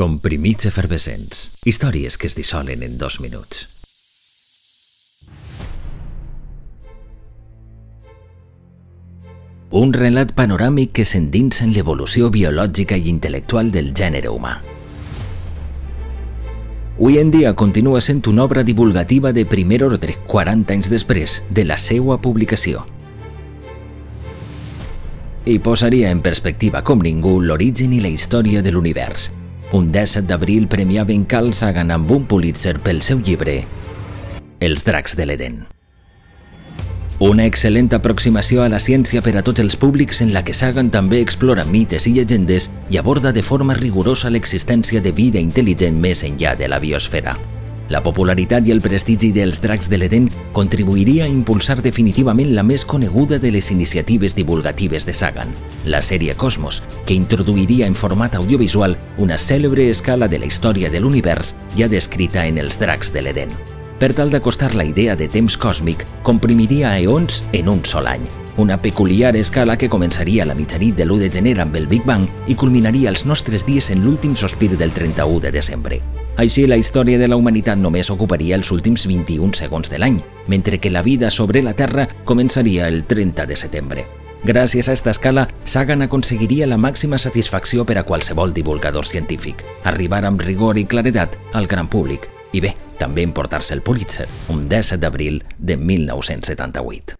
Comprimits efervescents. Històries que es dissolen en dos minuts. Un relat panoràmic que s'endinsa en l'evolució biològica i intel·lectual del gènere humà. Avui en dia continua sent una obra divulgativa de primer ordre 40 anys després de la seva publicació. I posaria en perspectiva com ningú l'origen i la història de l'univers. Un 17 d'abril premiaven Carl Sagan amb un Pulitzer pel seu llibre Els dracs de l'Eden. Una excel·lent aproximació a la ciència per a tots els públics en la que Sagan també explora mites i llegendes i aborda de forma rigorosa l'existència de vida intel·ligent més enllà de la biosfera. La popularitat i el prestigi dels dracs de l'Eden contribuiria a impulsar definitivament la més coneguda de les iniciatives divulgatives de Sagan, la sèrie Cosmos, que introduiria en format audiovisual una cèlebre escala de la història de l'univers ja descrita en els dracs de l'Eden per tal d'acostar la idea de temps còsmic, comprimiria eons en un sol any, una peculiar escala que començaria a la mitjanit de l'1 de gener amb el Big Bang i culminaria els nostres dies en l'últim sospir del 31 de desembre. Així, la història de la humanitat només ocuparia els últims 21 segons de l'any, mentre que la vida sobre la Terra començaria el 30 de setembre. Gràcies a esta escala, Sagan aconseguiria la màxima satisfacció per a qualsevol divulgador científic, arribar amb rigor i claredat al gran públic, i bé, també emportar-se el Pulitzer, un 17 d'abril de 1978.